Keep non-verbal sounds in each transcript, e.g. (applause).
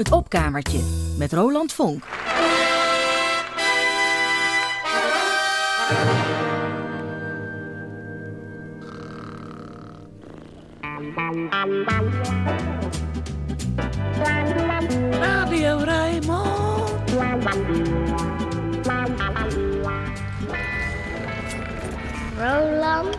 Het opkamertje met Roland Vonk. Radio Rijnmond. Roland.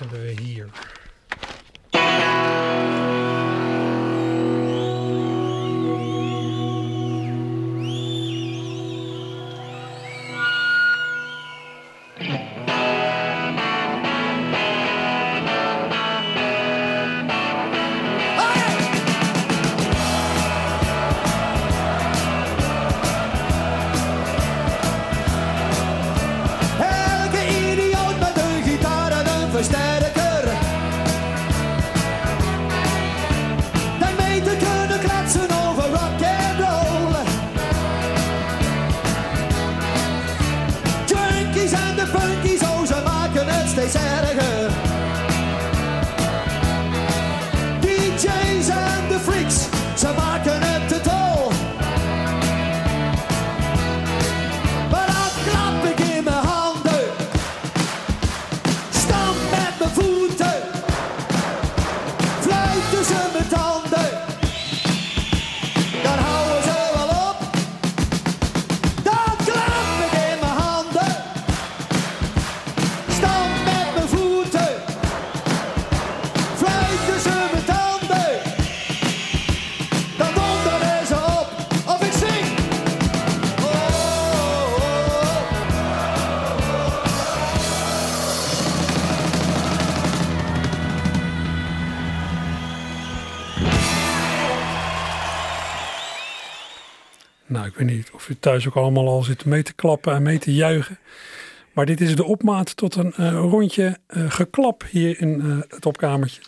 Hebben we hier? Thuis ook allemaal al zit mee te klappen en mee te juichen. Maar dit is de opmaat tot een eh, rondje eh, geklap hier in eh, het opkamertje.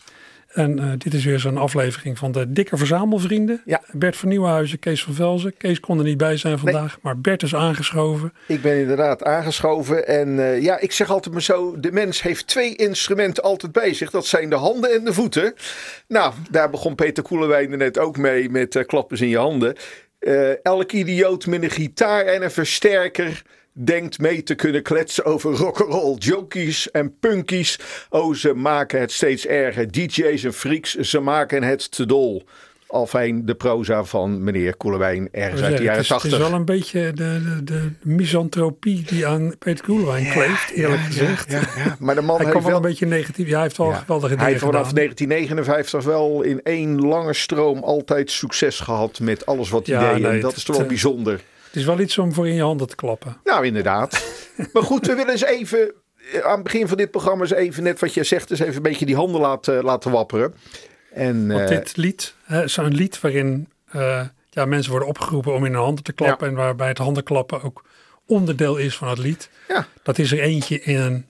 En dit is weer zo'n aflevering van de dikke verzamelvrienden. Ja. Bert van Nieuwenhuizen, Kees van Velzen. Kees kon er niet bij zijn vandaag, maar Bert is aangeschoven. Ik ben inderdaad aangeschoven en ja, ik zeg altijd maar zo, de mens heeft twee instrumenten altijd bij zich. Dat zijn de handen en de voeten. Nou, daar begon Peter Koelewijn er net ook mee met klappers in je handen. Eh elk idioot met een gitaar en een versterker denkt mee te kunnen kletsen over rock'n'roll junkies en punkies. Oh, ze maken het steeds erger. DJ's en freaks, ze maken het te dol. Alfijn de proza van meneer Koelewijn ergens uit de jaren is, het is 80. wel een beetje de, de, de misantropie die aan Peter Koelewijn kleeft, eerlijk gezegd. Ja, ja. (laughs) Maar de man Hij heeft kwam wel wel een beetje negatief. Ja, hij heeft wel Ja. geweldige Hij dingen heeft vanaf gedaan. 1959 wel in één lange stroom altijd succes gehad met alles wat hij Ja, deed. en dat het- is toch wel het- bijzonder. Het is wel iets om voor in je handen te klappen. Nou, inderdaad. (laughs) maar goed, we willen eens even eh, aan het begin van dit programma eens even net wat jij zegt, eens even een beetje die handen laten, laten wapperen. En Want eh, dit lied is een lied waarin eh, ja, mensen worden opgeroepen om in hun handen te klappen. En waarbij het handenklappen ook onderdeel is van het lied. ja, Dat is er eentje in een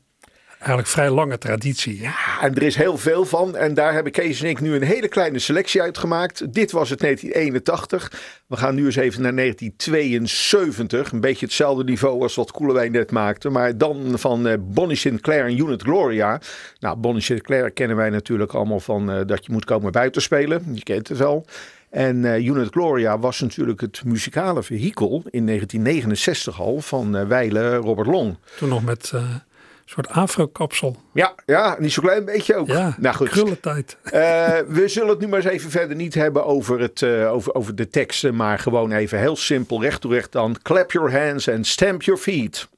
eigenlijk vrij lange traditie. Ja. en er is heel veel van. En daar hebben Kees en ik nu een hele kleine selectie uitgemaakt. Dit was het 1981. We gaan nu eens even naar 1972. Een beetje hetzelfde niveau als wat Koelewijn net maakte. Maar dan van eh, Bonnie Sinclair en Unit Gloria. Nou, Bonnie Sinclair kennen wij natuurlijk allemaal van eh, dat je moet komen buiten spelen. Je kent het wel. En eh, Unit Gloria was natuurlijk het muzikale vehikel in 1969 al van eh Weile Robert Long. Toen nog met soort afro-kapsel. Ja, ja, niet zo klein beetje ook. Ja, nou goed. krullentijd. Eh, we zullen het nu maar eens even verder niet hebben over, het, eh, over, over de teksten, maar gewoon even heel simpel, recht toe recht dan. Clap your hands and stamp your feet.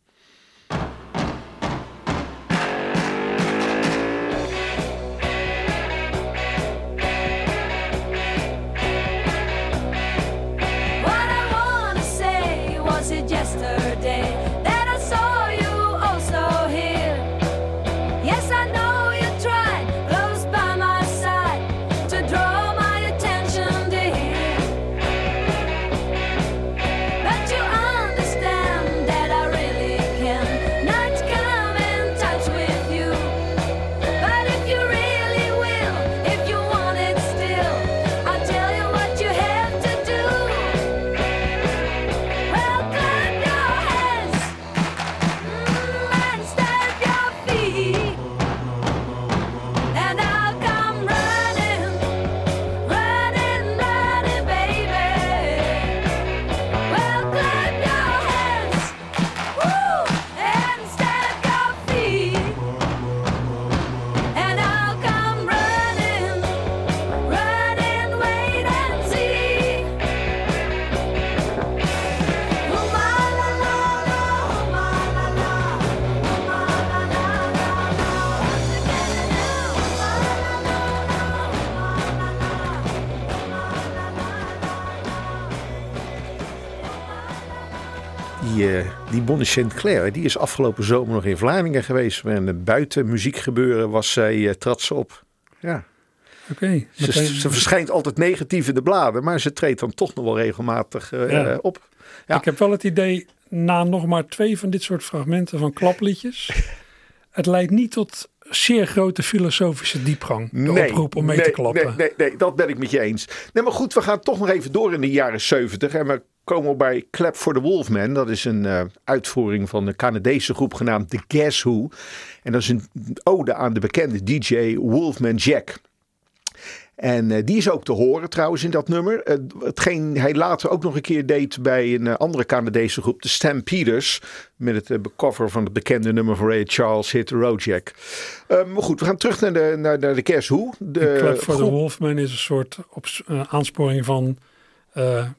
Bonnie Sinclair, die is afgelopen zomer nog in Vlaardingen geweest. En een buiten muziekgebeuren was zij eh, trots op. Ja. Oké. Ze, verschijnt altijd negatief in de bladen, maar ze treedt dan toch nog wel regelmatig eh, Ja. eh, op. Ja. Ik heb wel het idee, na nog maar twee van dit soort fragmenten van klapliedjes, (laughs) het leidt niet tot zeer grote filosofische diepgang. De oproep om mee nee, te klappen. Nee, nee, nee, dat ben ik met je eens. Nee, maar goed, we gaan toch nog even door in de jaren 70. En we komen bij Clap for the Wolfman. Dat is een eh, uitvoering van de Canadese groep genaamd The Guess Who. En dat is een ode aan de bekende DJ Wolfman Jack. En eh, die is ook te horen trouwens in dat nummer. Eh, hetgeen hij later ook nog een keer deed bij een eh, andere Canadese groep, de Stampeders. Met het cover van het bekende nummer van Ray Charles, Hit the Road Jack. Maar goed, we gaan terug naar de, naar, naar de Who. De Clap for the Wolfman is een soort op, aansporing van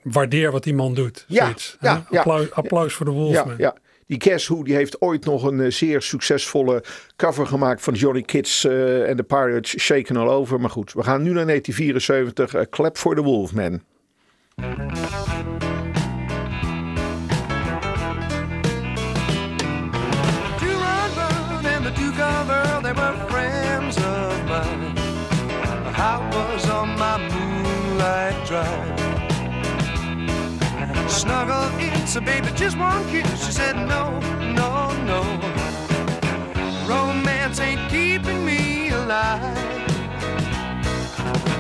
waardeer wat die man doet. Ja, zoiets, ja. Applaus, applaus voor de Wolfman. Ja, ja. Die Who die heeft ooit nog een eh, zeer succesvolle cover gemaakt van Johnny Kids eh, en de Pirates Shaken All Over. Maar goed, we gaan nu naar 1974. eh, Clap for the Wolfman. So baby, just one kiss. She said, No, no, no. Romance ain't keeping me alive.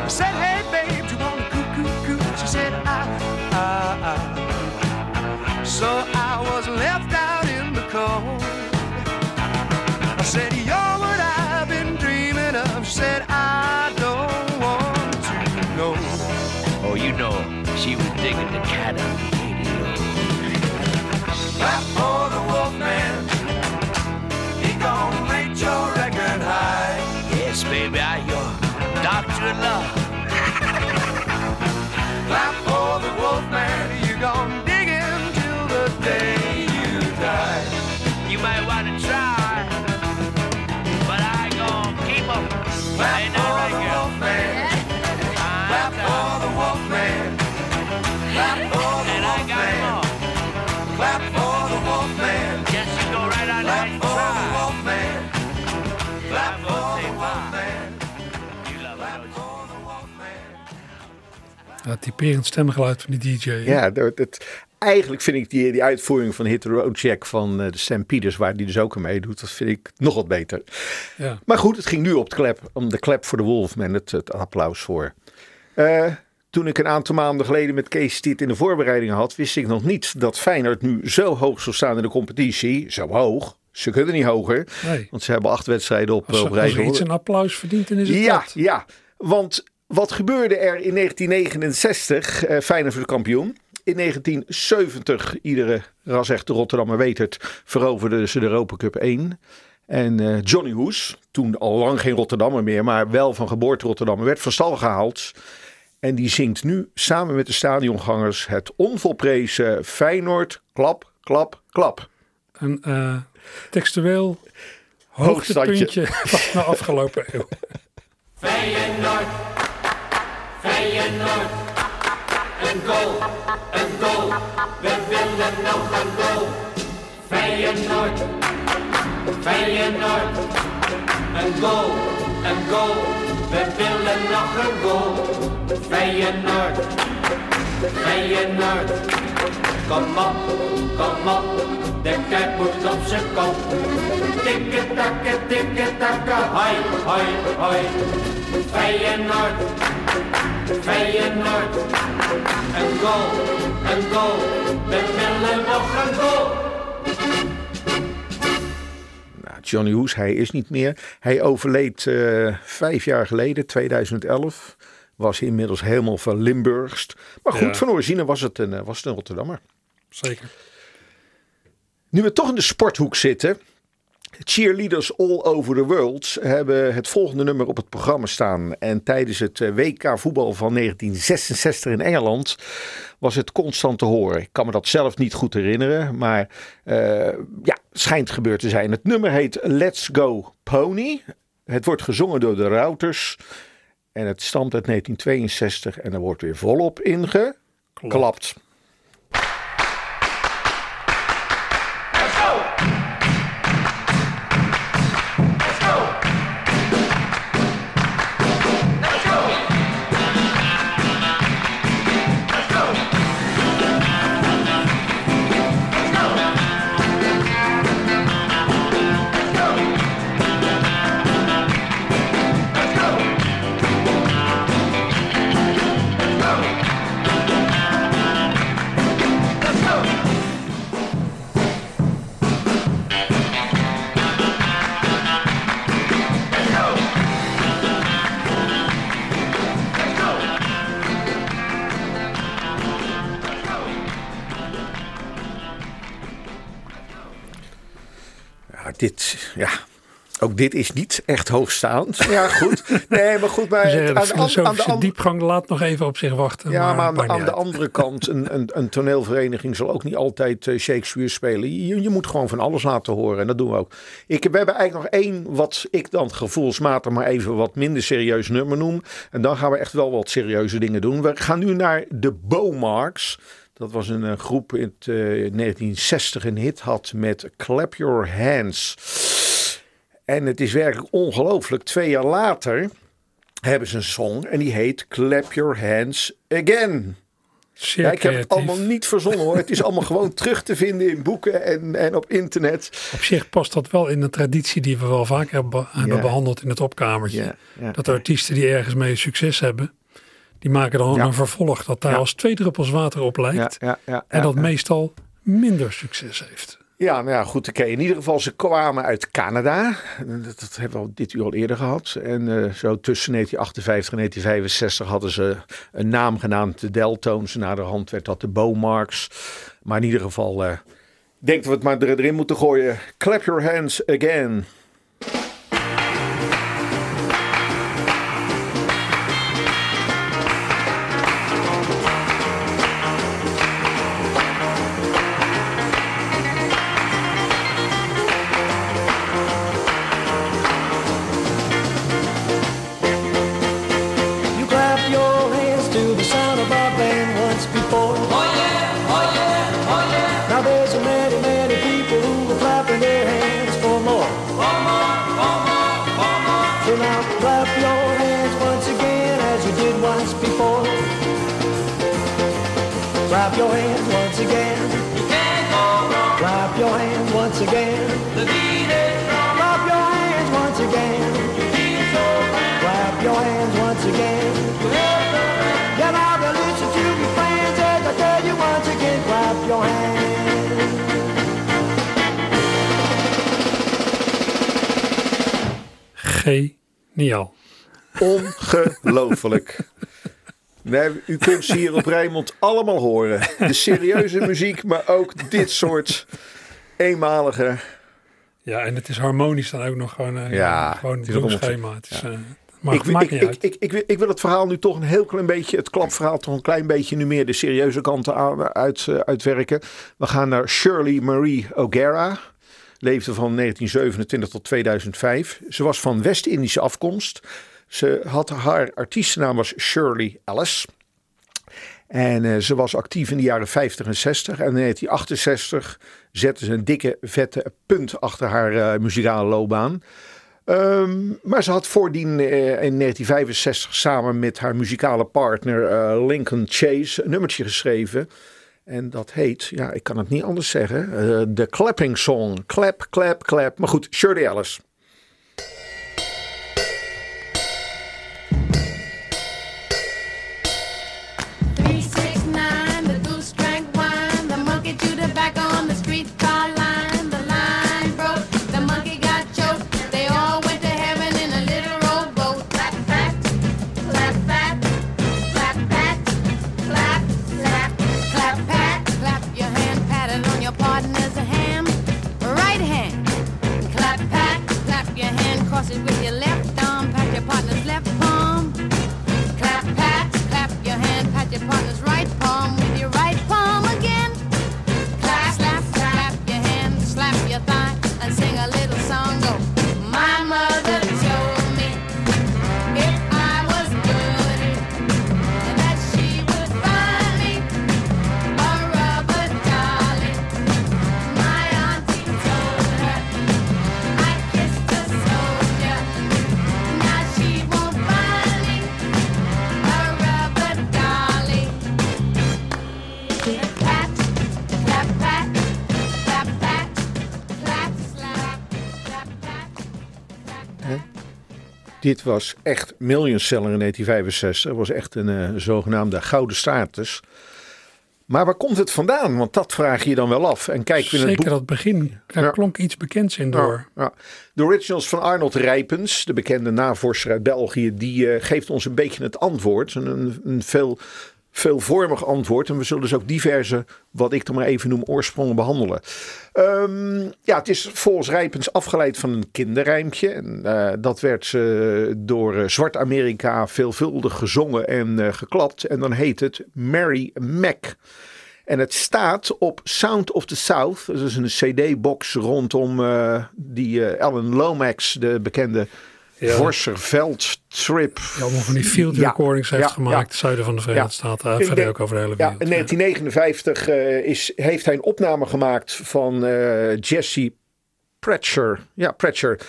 I said, Hey, babe, you wanna coo coo coo? She said, I, I, I. So I was left Ja, typerend stemgeluid van die DJ. hè? Ja, dat, dat- eigenlijk vind ik die, die uitvoering van Hit the Road Jack van eh, de Stampeders, waar die dus ook aan meedoet, dat vind ik nog wat beter. Ja. Maar goed, het ging nu op de klep, om de klep voor de Wolfman, het, het applaus voor. Eh, toen ik een aantal maanden geleden met Kees dit in de voorbereidingen had, wist ik nog niet dat Feyenoord nu zo hoog zou staan in de competitie. Zo hoog. Ze kunnen niet hoger, Nee. want ze hebben acht wedstrijden op, Als, op rij als er iets een applaus verdient, dan is het Ja, dat. ja, want wat gebeurde er in 1969? eh Feyenoord voor de kampioen. In 1970, iedere ras-echte Rotterdammer weet het, veroverden ze de Europa Cup 1. En eh, Johnny Hoes, toen al lang geen Rotterdammer meer, maar wel van geboorte Rotterdammer, werd van stal gehaald. En die zingt nu samen met de stadiongangers het onvolprezen Feyenoord, klap, klap, klap. Een eh, textueel hoogtepuntje (laughs) van de afgelopen eeuw. Feyenoord, Feyenoord, een goal, een goal, we willen nog een goal. Feyenoord, Feyenoord, een goal, een goal, we willen nog een goal. Feyenoord, Feyenoord, kom op, kom op, de kijk moet op zijn kop. Tikke takke, tikke takke, hoi, hoi, hoi. Feyenoord, Feyenoord, een goal, een goal, we willen nog een goal. Johnny Hoes, hij is niet meer. Hij overleed eh, vijf jaar geleden, 2011. Was inmiddels helemaal van Limburgst. Maar goed, Ja. van origine was het, een, eh, was het een Rotterdammer. Zeker. Nu we toch in de sporthoek zitten. Cheerleaders All Over the World hebben het volgende nummer op het programma staan. En tijdens het eh, WK voetbal van 1966 in Engeland was het constant te horen. Ik kan me dat zelf niet goed herinneren, maar ja, schijnt gebeurd te zijn. Het nummer heet Let's Go Pony. Het wordt gezongen door de Routers. En het stamt uit 1962 en er wordt weer volop ingeklapt. Ook dit is niet echt hoogstaand. Ja, goed. Nee, maar goed. Maar (laughs) het- aan, de an- aan de diepgang laat nog even op zich wachten. ja, maar aan, de, aan andere kant, een, een, een toneelvereniging zal ook niet altijd eh, Shakespeare spelen. Je, je moet gewoon van alles laten horen en dat doen we ook. Ik, we hebben eigenlijk nog één, wat ik dan gevoelsmatig maar even wat minder serieus nummer noem. En dan gaan we echt wel wat serieuze dingen doen. We gaan nu naar de Bowmarks. Dat was een eh, groep in het, eh, 1960 een hit had met Clap Your Hands. En het is werkelijk ongelooflijk. Twee jaar later hebben ze een song en die heet Clap Your Hands Again. Ja, ik heb het allemaal niet verzonnen hoor. Het is allemaal gewoon (laughs) terug te vinden in boeken en, en op internet. Op zich past dat wel in een traditie die we wel vaker hebben, hebben Ja. behandeld in het opkamertje. Ja. Dat artiesten die ergens mee succes hebben, die maken dan een vervolg dat daar als twee druppels water op lijkt. En dat meestal minder succes heeft. Ja, nou ja, goed. Oké. In ieder geval, ze kwamen uit Canada. Dat, hebben we al dit uur al eerder gehad. En eh, zo tussen 1958 en 1965 hadden ze een naam genaamd de Deltones. Naar de hand werd dat de Bowmarks. Maar in ieder geval, ik denk dat we het maar er- erin moeten gooien. Clap your hands again. U kunt ze hier op Rijnmond allemaal horen. De serieuze muziek, maar ook dit soort eenmalige. Ja, en het is harmonisch dan ook nog gewoon, eh, Ja, gewoon het is schema. Het is, eh, maar ik, ik, ik, uit. ik, ik, wil- ik wil het verhaal nu toch een heel klein beetje, het klapverhaal toch een klein beetje nu meer de serieuze kanten aan, uit, eh, uitwerken. We gaan naar Shirley Marie O'Gara. Leefde van 1927 tot 2005. Ze was van West-Indische afkomst. Ze had haar artiestennaam was Shirley Ellis. En eh, ze was actief in de jaren 50 en 60. En in 1968 zette ze een dikke, vette punt achter haar eh, muzikale loopbaan. Ehm, maar ze had voordien eh, in 1965 samen met haar muzikale partner Lincoln Chase een nummertje geschreven. En dat heet, ja, ik kan het niet anders zeggen, de Clapping Song. Clap, clap, clap. Maar goed, Shirley Ellis. Dit was echt millionseller in 1965. Het was echt een eh, zogenaamde gouden status. Maar waar komt het vandaan? Want dat vraag je je dan wel af. En kijk in het Zeker boek. dat begin, daar Ja. klonk iets bekends in door. Ja, ja. De originals van Arnold Rijpens, de bekende navorser uit België, die eh, geeft ons een beetje het antwoord. Een, een veel veelvormig antwoord. En we zullen dus ook diverse, wat ik dan maar even noem, oorsprongen behandelen. Ehm, ja, het is volgens Rijpens afgeleid van een kinderrijmpje. En, eh, dat werd eh, door eh, Zwart Amerika veelvuldig gezongen en geklapt. En dan heet het Mary Mac. En het staat op Sound of the South. Dat is een CD-box rondom die Alan Lomax, de bekende Ja. Vorserveld trip. Die allemaal van die field Ja, recordings heeft ja, gemaakt. ja. Zuiden van de Verenigde Ja. Staten. Uh, verder ook over de hele Ja, wereld. in 1959 eh, is, heeft hij een opname gemaakt van eh, Jesse Pratcher. Ja, Pratcher.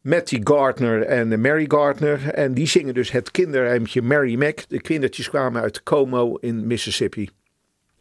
Matty Gardner en Mary Gardner. En die zingen dus het kinderrijmpje Mary Mac. De kindertjes kwamen uit Como in Mississippi.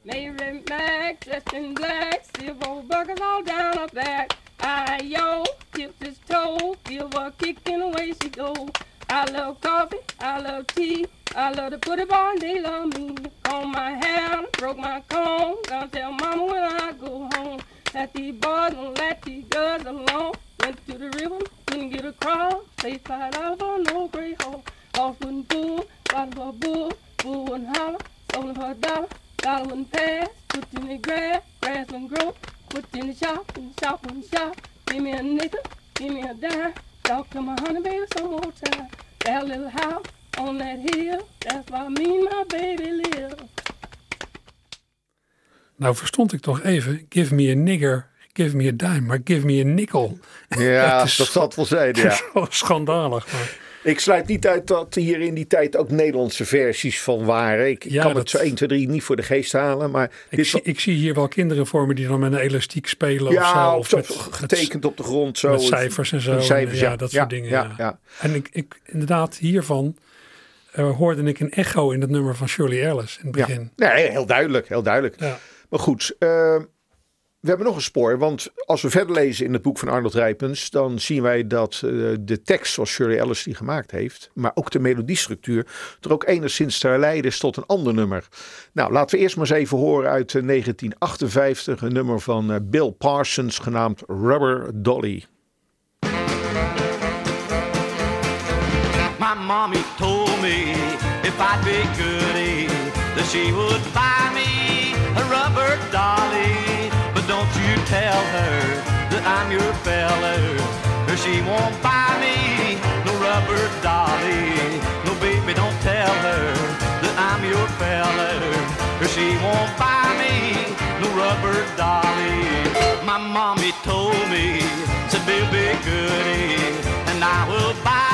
Mary Mac, dressed in black, silver buckles all down her back. I yo, tipped his toe, feel her kicking away she go. I love coffee, I love tea, I love to put it on, they love me. Comb my hair, broke my comb, gonna tell mama when I go home. That these boys don't let these girls alone. Went to the river, couldn't get across, they fight out for no great hole. Horse wouldn't pull, bottom a bull, bull wouldn't holler, sold a dollar. Dollar wouldn't pass, put in the grass, grass wouldn't grow. Put in the shop, and the shop wouldn't shop. Give me a nickel, give me a dime. Talk to my honey baby some more time. That little house on that hill, that's where me and my baby live. Nou verstond ik toch even. Give me a nigger, give me a dime. Maar give me a nickel. Ja, (laughs) Dat is dat zal het wel zijn. (laughs) Ja. Zo schandalig. Maar. Ik sluit niet uit dat hier in die tijd ook Nederlandse versies van waren. Ik Ja, kan dat- het zo 1, 2, 3 niet voor de geest halen. Maar Ik, dit zie, ik zie hier wel kinderen voor me die dan met een elastiek spelen ja, of zo. of getekend op de grond. Zo. met cijfers en zo. Ja, ja. dat soort dingen. ja. En ik, ik, inderdaad, hiervan eh, hoorde ik een echo in het nummer van Shirley Ellis in het Ja. begin. Nee, heel duidelijk, heel duidelijk. Ja. Maar goed, eh, we hebben nog een spoor. Want als we verder lezen in het boek van Arnold Rijpens, dan zien wij dat eh, de tekst zoals Shirley Ellis die gemaakt heeft, maar ook de melodiestructuur, er ook enigszins te herleiden is tot een ander nummer. Nou, laten we eerst maar eens even horen uit eh, 1958, een nummer van eh, Bill Parsons genaamd Rubber Dolly. My mommy told me if I'd be goody, that she would buy me a rubber dolly. Don't you tell her that I'm your fella, or she won't buy me no rubber dolly. No, baby, don't tell her that I'm your fella, or she won't buy me no rubber dolly. My mommy told me, Bill, be goody, and I will buy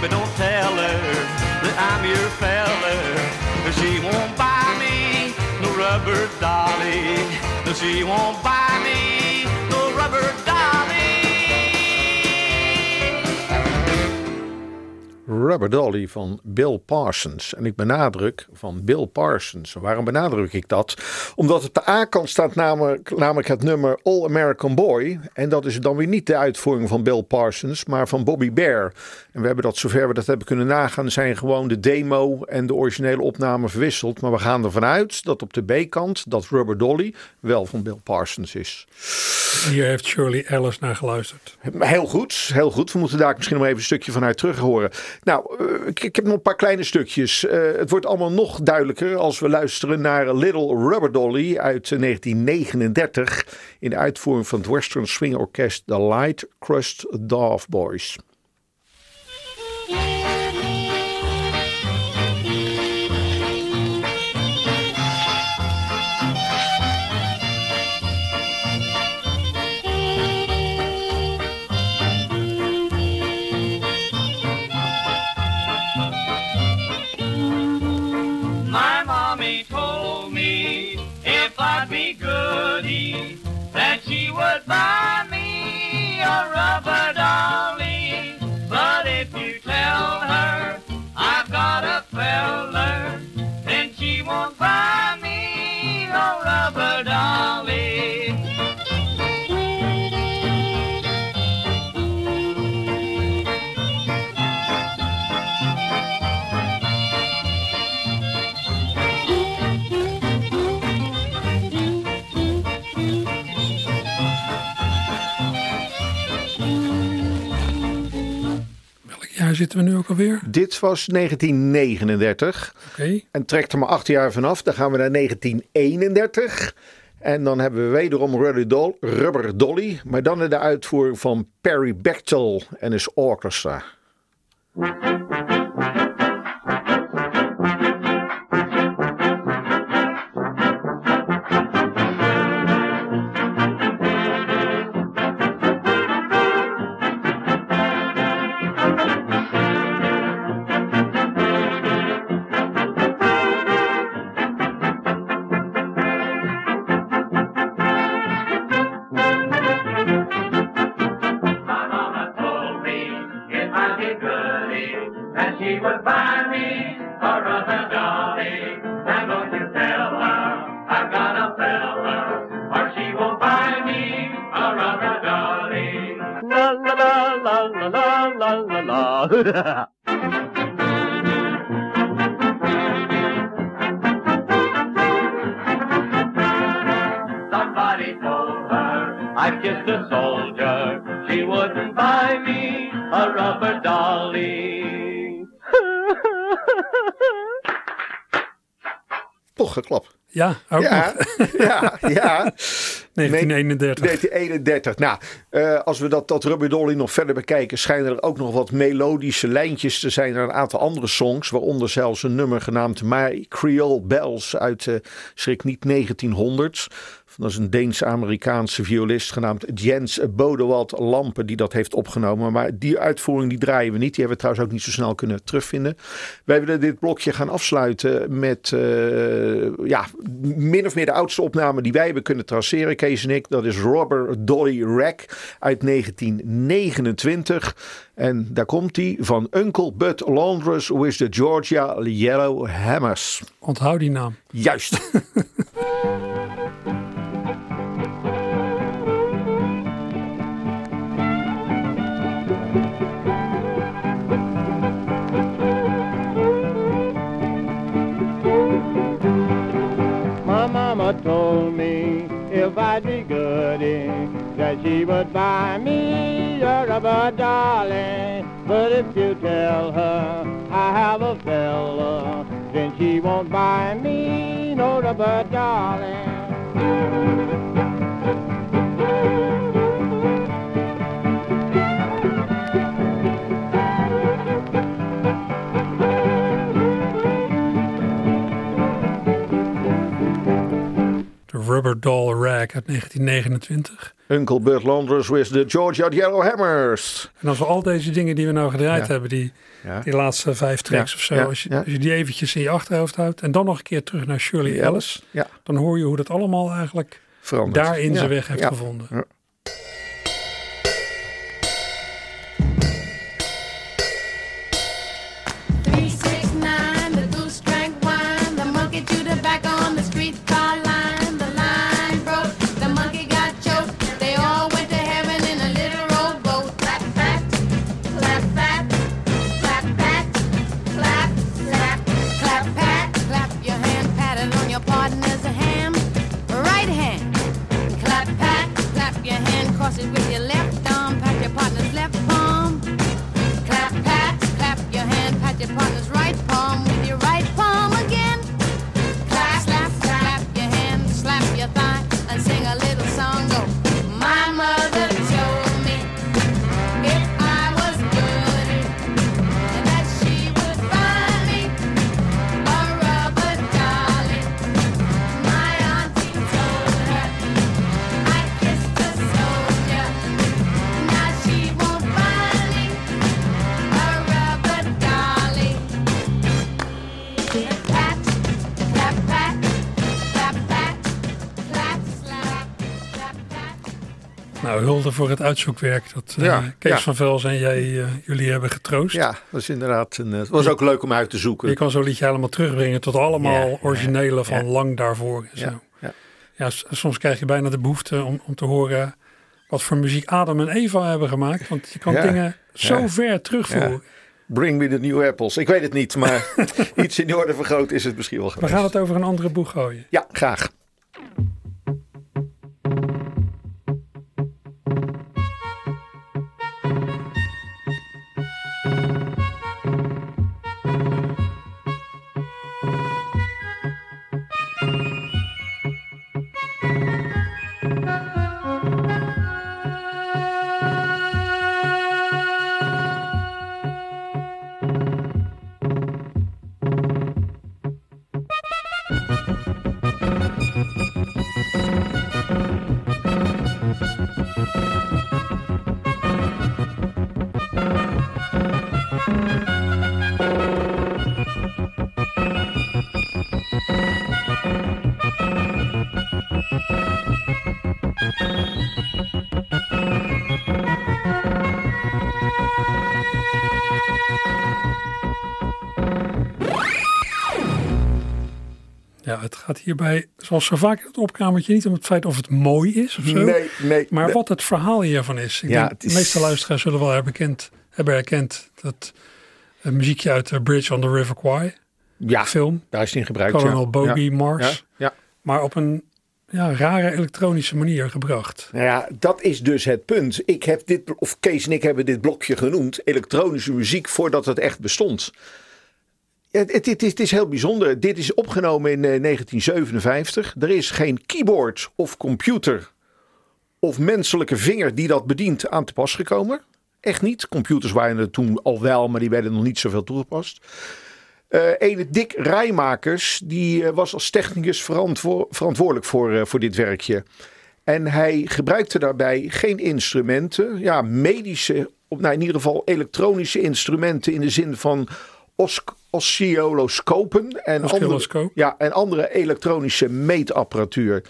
Baby, don't tell her that I'm your fella, that she won't buy me no rubber dolly. No, she won't buy me Rubber Dolly van Bill Parsons. En ik benadruk van Bill Parsons. Waarom benadruk ik dat? Omdat op de A-kant staat namelijk, namelijk het nummer All American Boy. En dat is dan weer niet de uitvoering van Bill Parsons, maar van Bobby Bear. En we hebben dat, zover we dat hebben kunnen nagaan, zijn gewoon de demo en de originele opname verwisseld. Maar we gaan ervan uit dat op de B-kant dat Rubber Dolly wel van Bill Parsons is. Hier heeft Shirley Ellis naar geluisterd. Heel goed, heel goed. We moeten daar misschien nog even een stukje vanuit terug horen. Nou, ik, ik heb nog een paar kleine stukjes. Eh, het wordt allemaal nog duidelijker als we luisteren naar Little Rubber Dolly uit eh, 1939 in de uitvoering van het Western Swing Orkest The Light Crust Dove Boys. Buy me a rubber dolly. But if you tell her I've got a feller, then she won't buy zitten we nu ook alweer? Dit was 1939. Oké. En trekt er maar acht jaar vanaf. Dan gaan we naar 1931. En dan hebben we wederom Rubber Dolly, Rubber Dolly. Maar dan in de uitvoering van Perry Bechtel en his orchestra. (laughs) Somebody told her I've kissed a soldier. She wouldn't buy me a rubber dolly. (laughs) Toch geklapt. Ja, ook Ja, nog. ja, ja. (laughs) 1931. 1931. Nou, eh, als we dat, dat Rubber Dolly nog verder bekijken, schijnen er ook nog wat melodische lijntjes te zijn. Er een aantal andere songs, waaronder zelfs een nummer genaamd My Creole Bells uit, eh schrik niet 1900. Dat is een Deens-Amerikaanse violist genaamd Jens Bodewald Lampen die dat heeft opgenomen. Maar die uitvoering die draaien we niet. Die hebben we trouwens ook niet zo snel kunnen terugvinden. Wij willen dit blokje gaan afsluiten met eh, ja, min of meer de oudste opname die wij hebben kunnen traceren, Kees en ik. Dat is Robert Dolly Rack uit 1929. En daar komt hij van Uncle Bud Laundress with the Georgia Yellow Hammers. Onthoud die naam. Juist. (laughs) that she would buy me a rubber dolly. But if you tell her I have a fella, then she won't buy me no rubber dolly. Rubber Doll Rag uit 1929. Uncle Bud Laundress with the Georgia Yellow Hammers. En als we al deze dingen die we nou gedraaid Ja. hebben, die, Ja. die laatste vijf tracks Ja, of zo, als, je, als je die eventjes in je achterhoofd houdt en dan nog een keer terug naar Shirley Ellis, Ja, dan hoor je hoe dat allemaal eigenlijk veranderd. daarin zijn weg heeft gevonden. Nou, hulde voor het uitzoekwerk dat eh, Kees ja. van Vels en jij, eh, jullie hebben getroost. Ja, dat is inderdaad een, eh, het was ook leuk om uit te zoeken. Je kan zo'n liedje helemaal terugbrengen tot allemaal Ja, originele van lang daarvoor. En zo. ja, soms krijg je bijna de behoefte om, om te horen wat voor muziek Adam en Eva hebben gemaakt. Want je kan dingen zo ver terugvoeren. Bring me the new apples. Ik weet het niet, maar (laughs) iets in de orde vergroot is het misschien wel We geweest. gaan het over een andere boeg gooien. Ja, graag. Gaat hierbij, zoals zo vaak in het opkamertje, niet om het feit of het mooi is of zo. Nee, nee. Maar nee. wat het verhaal hiervan is. Ik Ja, denk, het is- De meeste luisteraars zullen wel herkend, hebben herkend dat het muziekje uit de Bridge on the River Kwai Ja, film. daar is het in gebruikt. Colonel ja. Bogey Ja, Mars. Ja, ja. Maar op een ja, rare elektronische manier gebracht. Nou ja, dat is dus het punt. Ik heb dit, of Kees en ik hebben dit blokje genoemd, elektronische muziek, voordat het echt bestond. Het, is, heel bijzonder. Dit is opgenomen in eh, 1957. Er is geen keyboard of computer of menselijke vinger die dat bedient aan te pas gekomen. Echt niet. Computers waren er toen al wel, maar die werden nog niet zoveel toegepast. Eh ene Dick Rijmakers, die eh, was als technicus verantwo- verantwoordelijk voor, eh, voor dit werkje. En hij gebruikte daarbij geen instrumenten, ja, medische, nou in ieder geval elektronische instrumenten in de zin van os- oscilloscopen en andere, ja, en andere elektronische meetapparatuur.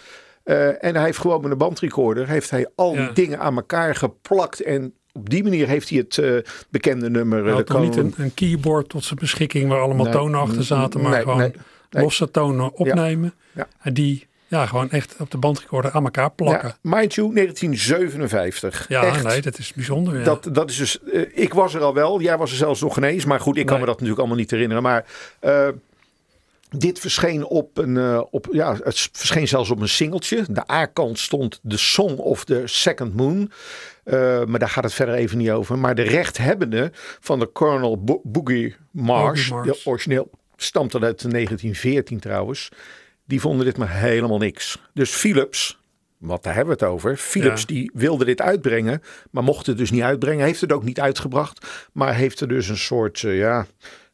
Eh, en hij heeft gewoon met een bandrecorder heeft hij al Ja. die dingen aan elkaar geplakt en op die manier heeft hij het eh, bekende nummer. Hij eh, had de niet een, een keyboard tot zijn beschikking waar allemaal Nee, tonen achter zaten. Maar nee, gewoon nee. losse tonen opnemen. Ja. En die ja, gewoon echt op de bandrecorder aan elkaar plakken. Ja, mind you, 1957. Ja, Echt. nee, dat is bijzonder. Ja. Dat, dat is dus, eh, ik was er al wel, jij was er zelfs nog ineens. Maar goed, ik kan Nee. me dat natuurlijk allemaal niet herinneren. Maar eh, dit verscheen op een, eh, op, ja, het verscheen zelfs op een singeltje. De A-kant stond The Song of the Second Moon. Maar daar gaat het verder even niet over. Maar de rechthebbende van de Colonel Bo- Boogie Mars, Boogie Mars. de origineel stamt al uit 1914 trouwens. Die vonden dit maar helemaal niks. Dus Philips, wat daar hebben we het over. Philips Ja. die wilde dit uitbrengen, maar mocht het dus niet uitbrengen. Heeft het ook niet uitgebracht, maar heeft er dus een soort eh, ja,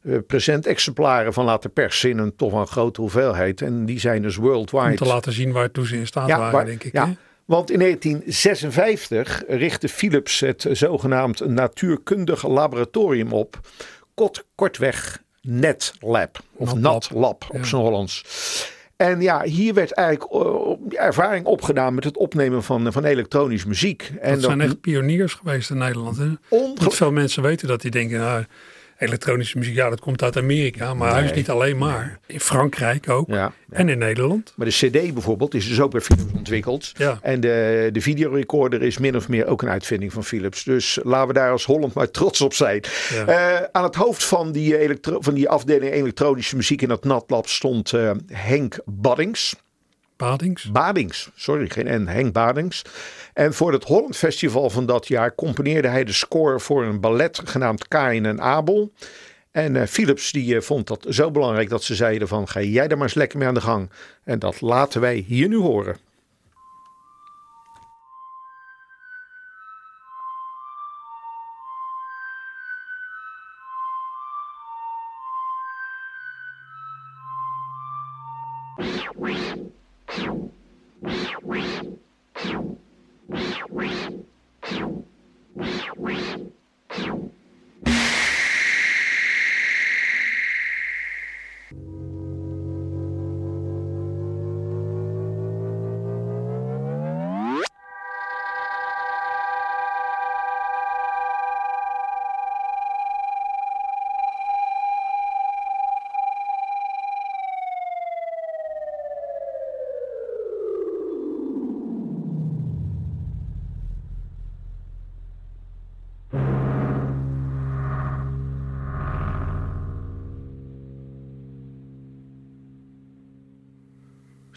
eh, presentexemplaren van laten persen in een toch een grote hoeveelheid. En die zijn dus worldwide. Om te laten zien waartoe ze in staat waren, waar- denk ik. ja. hè? Want in 1956 richtte Philips het zogenaamd natuurkundig laboratorium op. Kort, kortweg NetLab. Of NatLab. NatLab op Ja. zijn Hollands. En ja, hier werd eigenlijk eh, ervaring opgedaan met het opnemen van, van elektronisch muziek. En Dat zijn echt pioniers geweest in Nederland. Hè? Niet veel mensen weten dat. Die denken, nou, elektronische muziek, ja, dat komt uit Amerika. Maar hij is niet alleen maar. In Frankrijk ook. Ja, En in Nederland. Maar de CD bijvoorbeeld is dus ook bij Philips ontwikkeld. Ja. En de, de videorecorder is min of meer ook een uitvinding van Philips. Dus laten we daar als Holland maar trots op zijn. Eh, aan het hoofd van die, elektro- van die afdeling elektronische muziek in dat NatLab stond eh, Henk Baddings. Badings. Badings, sorry, geen N, Henk Badings. En voor het Holland Festival van dat jaar componeerde hij de score voor een ballet genaamd Kain en Abel. En eh, Philips die eh, vond dat zo belangrijk dat ze zeiden van ga jij er maar eens lekker mee aan de gang. En dat laten wij hier nu horen.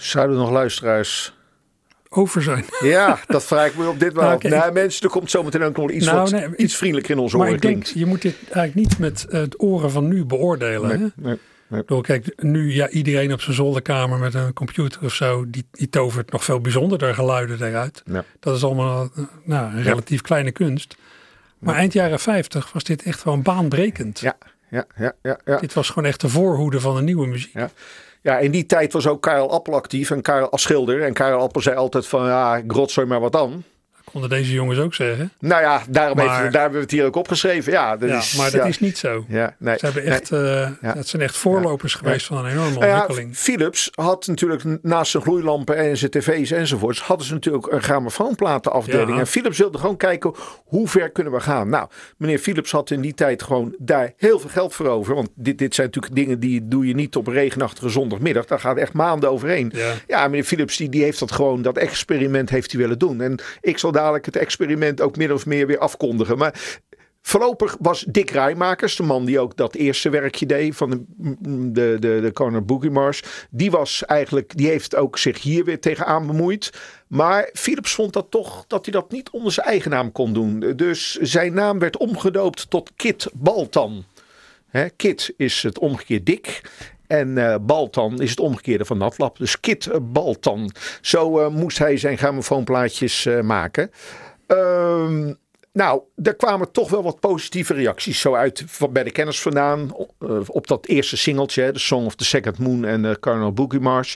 Zouden er nog luisteraars? Over zijn. Ja, dat vraag ik me op dit wel. (laughs) Nou, Nou, mensen, er komt zometeen ook nog iets, Nou, wat, nee, iets vriendelijker in onze Maar oren ik denk, je moet dit eigenlijk niet met eh, het oren van nu beoordelen. hè? Nee, nee, bedoel, kijk, nu ja, iedereen op zijn zolderkamer met een computer of zo, die, die tovert nog veel bijzonderder geluiden eruit. Ja. Dat is allemaal eh, nou, een relatief kleine kunst. Maar eind jaren 50 was dit echt gewoon baanbrekend. Ja, ja, ja, ja, ja. Dit was gewoon echt de voorhoede van de nieuwe muziek. Ja. Ja, in die tijd was ook Karel Appel actief en Karel als schilder. En Karel Appel zei altijd van, ja, ik rotzooi maar wat dan. Konden deze jongens ook zeggen. Nou ja, daarom Maar- daar hebben we het hier ook opgeschreven. Ja, dat Ja, is, maar dat ja. is niet zo. Ja, nee. Ze hebben Nee. echt, eh, Het zijn echt voorlopers geweest van een enorme Nou ontwikkeling. Philips had natuurlijk naast zijn gloeilampen en zijn tv's enzovoorts, hadden ze natuurlijk een grammofoonplatenafdeling. En Philips wilde gewoon kijken hoe ver kunnen we gaan. Nou, meneer Philips had in die tijd gewoon daar heel veel geld voor over. Want dit, dit zijn natuurlijk dingen die doe je niet op regenachtige zondagmiddag. Daar gaat echt maanden overheen. Ja. Meneer Philips die, die heeft dat gewoon, dat experiment heeft hij willen doen. En ik zal dadelijk het experiment ook min of meer weer afkondigen. Maar Voorlopig was Dick Rijmakers, de man die ook dat eerste werkje deed van de, de, de, de Corner Boogie Mars. Die was eigenlijk, die heeft ook zich hier weer tegenaan bemoeid. Maar Philips vond dat toch dat hij dat niet onder zijn eigen naam kon doen. Dus zijn naam werd omgedoopt tot Kit Baltan. Kit is het omgekeerd Dick. En eh, Baltan is het omgekeerde van Natlap. Dus Kit eh, Baltan. Zo eh, moest hij zijn grammofoonplaatjes maken. Ehm, nou, er kwamen toch wel wat positieve reacties. Zo uit bij de kenners vandaan. op dat eerste singeltje. The Song of the Second Moon en uh, Colonel Boogie Mars.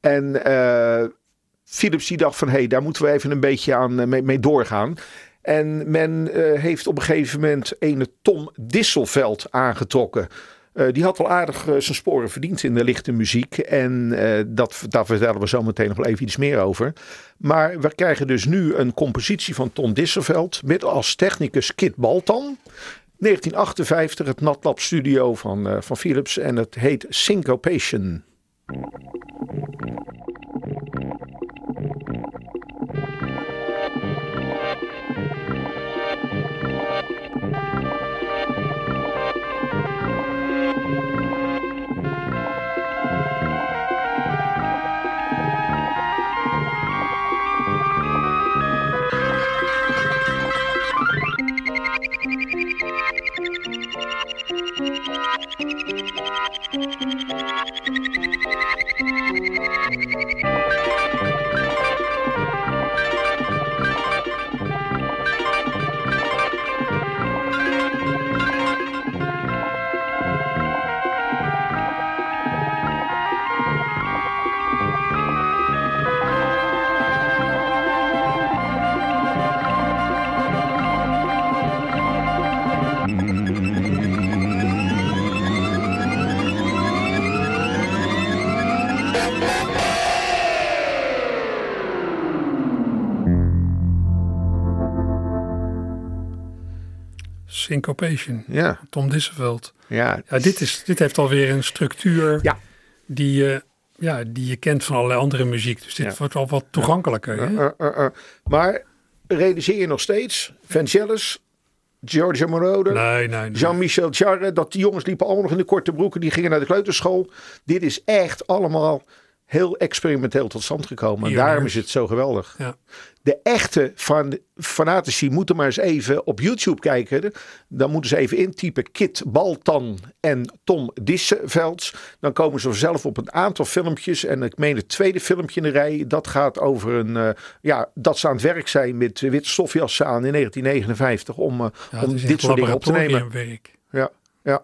En Philips die dacht van... hé, hey, daar moeten we even een beetje aan mee, mee doorgaan. En men heeft op een gegeven moment ene Tom Disselveld aangetrokken. Uh, die had wel aardig uh, zijn sporen verdiend in de lichte muziek. En uh, dat, daar vertellen we zo meteen nog wel even iets meer over. Maar we krijgen dus nu een compositie van Tom Disselveld. Met als technicus Kit Baltan. 1958 het Natlab studio van, van Philips. En het heet Syncopation. Thank you. Syncopation. Ja. Tom Disseveld. Ja. ja dit, is, dit heeft alweer een structuur ja. die, je, ja, die je kent van allerlei andere muziek. Dus dit Ja. wordt wel wat toegankelijker. hè? Uh, uh, uh. Maar realiseer je nog steeds, Vangelis, Giorgio Moroder, Nee, nee, nee. Jean-Michel Jarre, dat die jongens liepen allemaal nog in de korte broeken. Die gingen naar de kleuterschool. Dit is echt allemaal heel experimenteel tot stand gekomen. En daarom is het zo geweldig. Ja. De echte fan, fanatici moeten maar eens even op YouTube kijken. Dan moeten ze even intypen Kit Baltan en Tom Dissevelds. Dan komen ze zelf op een aantal filmpjes. En ik meen het tweede filmpje in de rij. Dat gaat over een, eh, ja, dat ze aan het werk zijn met witte stofjassen aan in 1959. Om, eh, Ja, om dit soort dingen op te nemen. Ja, ja.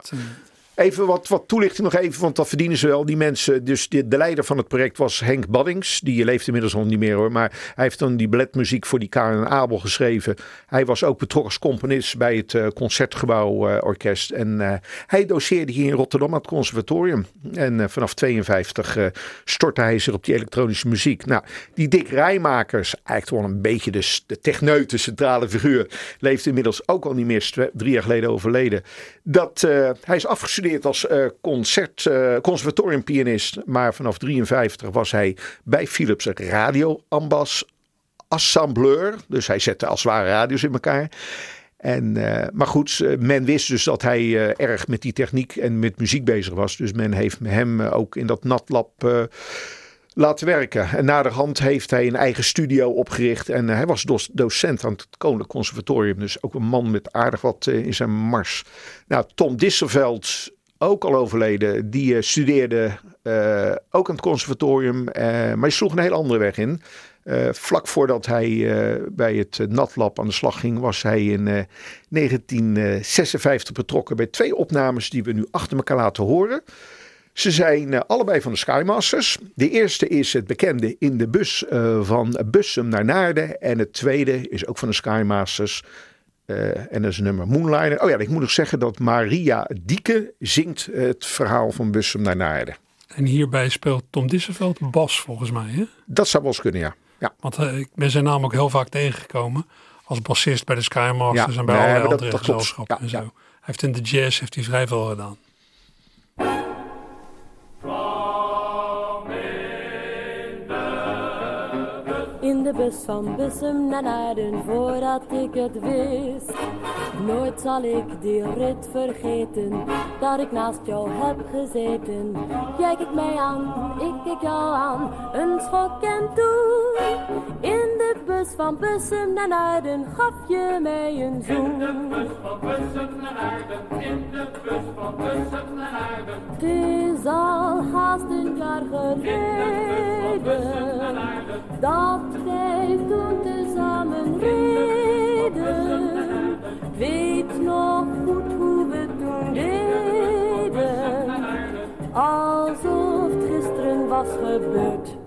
Eh, Even wat, wat toelichting nog even, want dat verdienen ze wel. Die mensen, dus de, de leider van het project was Henk Baddings. Die leeft inmiddels al niet meer hoor. Maar hij heeft dan die balletmuziek voor die Karen en Abel geschreven. Hij was ook betrokken als componist bij het uh, Concertgebouw uh, Orkest. En uh, hij doseerde hier in Rotterdam aan het conservatorium. En vanaf 52 stortte hij zich op die elektronische muziek. Nou, die Dick Rijmakers, eigenlijk wel een beetje de, de techneute centrale figuur. Leeft inmiddels ook al niet meer, drie jaar geleden overleden. Dat, hij is afgestudeerd als uh, concert, uh, conservatoriumpianist. Maar vanaf 53 was hij bij Philips radioambas assembleur. Dus hij zette als ware radio's in elkaar. En, uh, maar goed, men wist dus dat hij erg met die techniek en met muziek bezig was. Dus men heeft hem ook in dat natlab laten werken. En naderhand heeft hij een eigen studio opgericht. En hij was docent aan het Koninklijk Conservatorium. Dus ook een man met aardig wat in zijn mars. Nou, Tom Disselveld, ook al overleden, die studeerde ook aan het conservatorium. maar hij sloeg een heel andere weg in. Vlak voordat hij bij het uh, aan de slag ging, was hij in 1956 betrokken bij twee opnames die we nu achter elkaar laten horen. Ze zijn eh, allebei van de Skymasters. De eerste is het bekende in de bus eh, van Bussum naar Naarden. En het tweede is ook van de Skymasters. Eh, en dat is een nummer Moonliner. Oh ja, ik moet nog zeggen dat Maria Dieke zingt het verhaal van Bussum naar Naarden. En hierbij speelt Tom Disseveld bas volgens mij. Hè? Dat zou wel eens kunnen, ja. ja. Want eh, ik ben zijn naam ook heel vaak tegengekomen. Als bassist bij de Skymasters Ja, en bij nee, dat- andere dat gezelschappen Ja, en zo. Hij heeft in de jazz heeft hij vrij veel gedaan. De bus van Bussum naar voordat ik het wist. Nooit zal ik die rit vergeten, dat ik naast jou heb gezeten. Jij kijkt mij aan, ik kijk jou aan, een schok en toen. In de bus van Bussum naar gaf je mij een zoen. Het is al haast een jaar geleden dat wij toen tezamen reden. Weet nog goed hoe we toen deden, alsof het gisteren was gebeurd.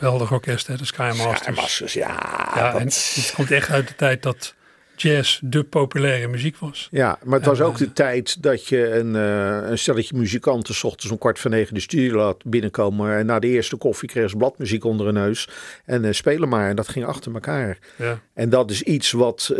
Geweldig orkest, hè, de Skymasters. Skymasters, ja. ja, dat- en het komt echt uit de tijd dat jazz de populaire muziek was. Ja, maar het was En, ook eh, de tijd dat je een, eh, een stelletje muzikanten 's ochtends om kwart voor negen de studio laat binnenkomen. En na de eerste koffie kreeg ze bladmuziek onder hun neus. En eh, spelen maar. En dat ging achter elkaar. Ja. En dat is iets wat eh,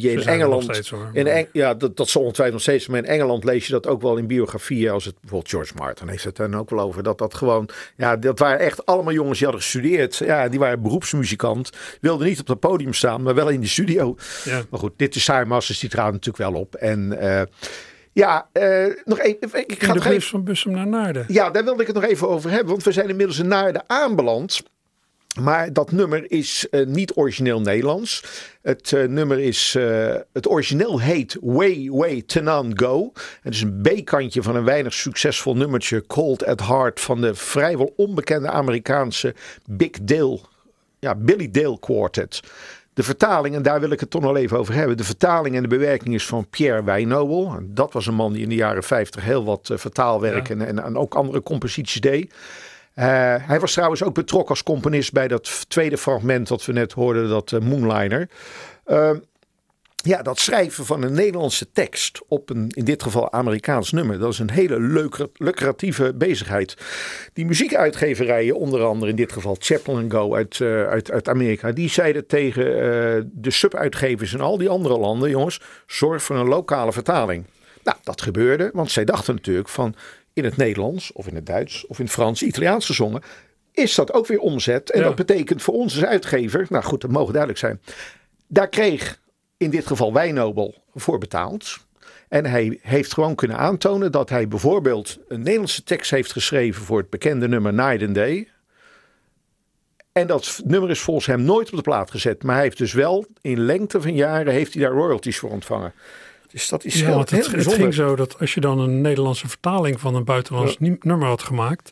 je in Engeland. nog steeds, hoor. in Eng- ja, dat, dat zal ongetwijfeld nog steeds. Maar in Engeland lees je dat ook wel in biografieën. Als het bijvoorbeeld George Martin heeft het dan ook wel over. Dat dat gewoon. Ja, dat waren echt allemaal jongens die hadden gestudeerd. Ja, die waren beroepsmuzikant. Wilden niet op het podium staan, maar wel in de studio. Ja. Maar goed, dit is Masters, die traden natuurlijk wel op. En eh, ja, eh, nog even. Ik ga de even. van Bussum naar Naarden. Ja, daar wilde ik het nog even over hebben. Want we zijn inmiddels in Naarden aanbeland. Maar dat nummer is eh, niet origineel Nederlands. Het nummer is. het origineel heet Way Way Tenan Go. Het is een B-kantje van een weinig succesvol nummertje. Cold at Heart van de vrijwel onbekende Amerikaanse Big Dale. Ja, Billy Dale Quartet. De vertaling, en daar wil ik het toch nog even over hebben. De vertaling en de bewerking is van Pierre Wijnobel. En Dat was een man die in de jaren 50 heel wat eh, vertaalwerk Ja. en, en, en ook andere composities deed. Eh, hij was trouwens ook betrokken als componist bij dat tweede fragment dat we net hoorden, dat eh, Moonliner. Ja, dat schrijven van een Nederlandse tekst op een, in dit geval Amerikaans nummer, dat is een hele leuke, lucratieve bezigheid. Die muziekuitgeverijen, onder andere in dit geval Chaplin Go uit, eh, uit, uit Amerika, die zeiden tegen eh, de subuitgevers in al die andere landen, jongens, zorg voor een lokale vertaling. Nou, dat gebeurde, want zij dachten natuurlijk van in het Nederlands of in het Duits of in het Frans, Italiaans gezongen, is dat ook weer omzet. En Ja. dat betekent voor ons als uitgever, nou goed, dat mogen duidelijk zijn. Daar kreeg in dit geval Wijnobel voor betaald. En hij heeft gewoon kunnen aantonen dat hij bijvoorbeeld een Nederlandse tekst heeft geschreven voor het bekende nummer Night and Day. En dat nummer is volgens hem nooit op de plaat gezet. Maar hij heeft dus wel in lengte van jaren heeft hij daar royalties voor ontvangen. Dus dat is Ja, heel, het, het ging zo dat als je dan een Nederlandse vertaling van een buitenlands nummer had gemaakt,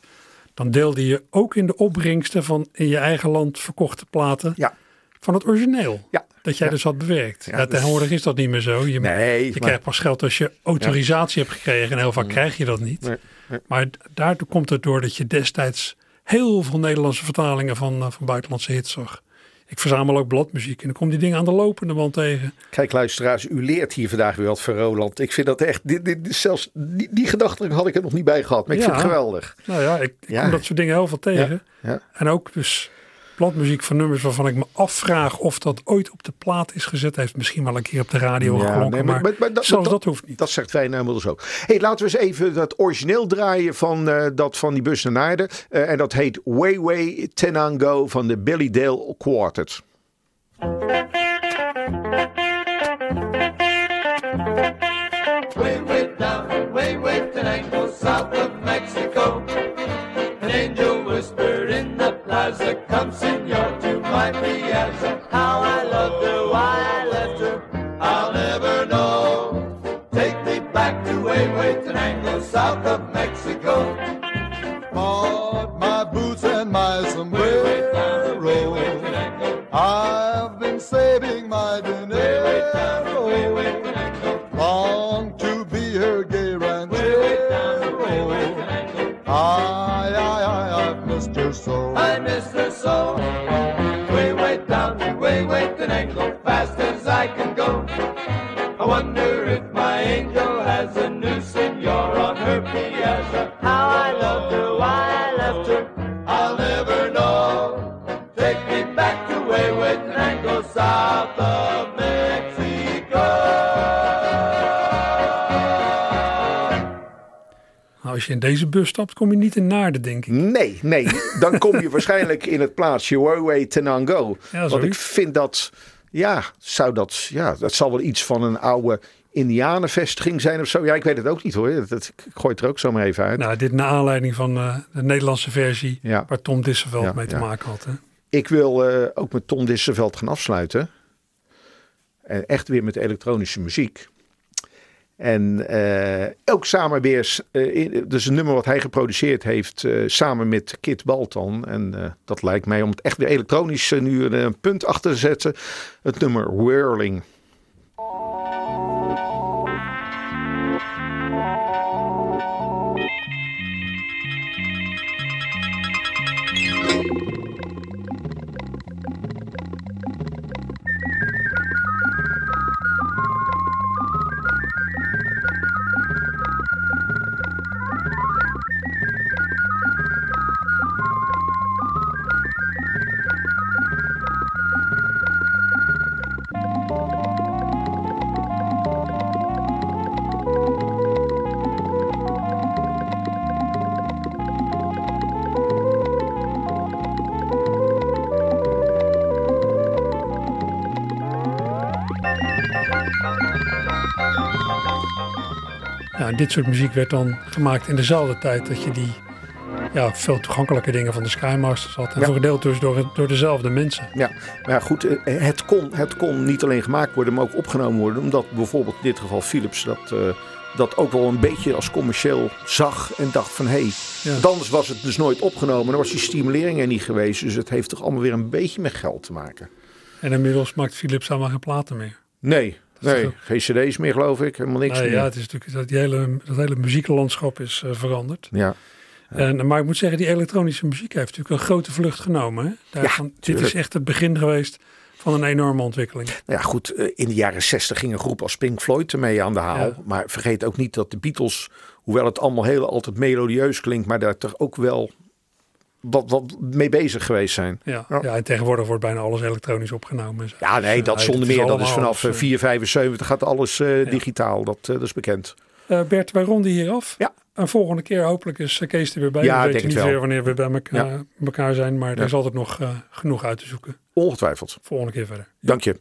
dan deelde je ook in de opbrengsten van in je eigen land verkochte platen Ja. Van het origineel. Ja. Dat jij dus had bewerkt. Ja, dat is- tegenwoordig is dat niet meer zo. Je, Nee, je maar- krijgt pas geld als je autorisatie hebt gekregen en heel vaak krijg je dat niet. Nee, nee. Maar d- daardoor komt het door dat je destijds heel veel Nederlandse vertalingen van, eh, van buitenlandse hits zag. Ik verzamel ook bladmuziek en dan kom die dingen aan de lopende band tegen. Kijk luisteraars, u leert hier vandaag weer wat van Roland. Ik vind dat echt, dit, dit, dit- zelfs die, die gedachte had ik er nog niet bij gehad. Maar ik Ja. vind het geweldig. Nou ja, ik, ik Ja. kom dat soort dingen heel veel tegen. Ja. En ook dus Bladmuziek van nummers waarvan ik me afvraag of dat ooit op de plaat is gezet. Hij heeft misschien wel een keer op de radio Ja, geklonken, nee, maar, dat- zelfs dat- dat hoeft niet. Dat zegt Fijn inmiddels ook. hey, laten we eens even dat origineel draaien van, eh, dat van die bus naar Naarden. Eh, en dat heet Way Way Tenango van de Billy Dale Quartet. Way, way down, way, way Tenango, south of plaza, come senor to my piazza. How I loved her, why I left her, I'll never know. Take me back to south of Mexico. Nou, als je in deze bus stapt, kom je niet in Naarden, denk ik. Nee, nee. Dan kom je (laughs) waarschijnlijk in het plaatsje Way Way Tenango. Ja, Want ik vind dat, ja, zou dat, ja, dat zal wel iets van een oude Indianenvestiging zijn of zo. Ja, ik weet het ook niet hoor. Dat, dat- ik gooi het er ook zo maar even uit. Nou, dit naar aanleiding van eh, de Nederlandse versie Ja. waar Tom Disseveld Ja, mee te ja. maken had. Hè? Ik wil eh, ook met Tom Disseveld gaan afsluiten. En echt weer met elektronische muziek. En eh, ook samen weer, eh, in- dus een nummer wat hij geproduceerd heeft, eh, samen met Kit Baltan. En eh, dat lijkt mij om het echt weer elektronisch eh, nu een punt achter te zetten. Het nummer Whirling. En dit soort muziek werd dan gemaakt in dezelfde tijd dat je die ja, veel toegankelijke dingen van de Skymasters had. En Ja. voor deel dus door, door dezelfde mensen. Ja, maar ja, goed, eh, het kon, het kon niet alleen gemaakt worden, maar ook opgenomen worden. Omdat bijvoorbeeld in dit geval Philips dat, eh, dat ook wel een beetje als commercieel zag. En dacht van, hé, hey, Ja. anders was het dus nooit opgenomen. Dan was die stimulering er niet geweest. Dus het heeft toch allemaal weer een beetje met geld te maken. En inmiddels maakt Philips helemaal geen platen meer. Nee, nee geen cd's meer geloof ik. Helemaal niks Nee, meer. ja, het is natuurlijk dat die hele, dat hele muzieklandschap is eh, veranderd. ja. En, maar ik moet zeggen, die elektronische muziek heeft natuurlijk een grote vlucht genomen. Hè? Daarvan, dit tuurlijk. is echt het begin geweest van een enorme ontwikkeling. Nou ja, goed, eh, in de jaren 60 ging een groep als Pink Floyd ermee aan de haal. Ja. Maar vergeet ook niet dat de Beatles, hoewel het allemaal heel altijd melodieus klinkt, maar daar toch ook wel wat, wat mee bezig geweest zijn. Ja, Ja. ja. en tegenwoordig wordt bijna alles elektronisch opgenomen. en zo. Ja, nee, Dus, dat eh, zonder meer. Dat is vanaf als, eh, eh, 475 gaat alles digitaal. Dat, dat is bekend. Bert, wij ronden hier af. Ja. En volgende keer hopelijk is Kees er weer bij. Ja, we denk weten niet wel. weer wanneer we bij elkaar, Ja. elkaar zijn. Maar er is altijd nog genoeg uit te zoeken. Ongetwijfeld. Volgende keer verder. Dank je.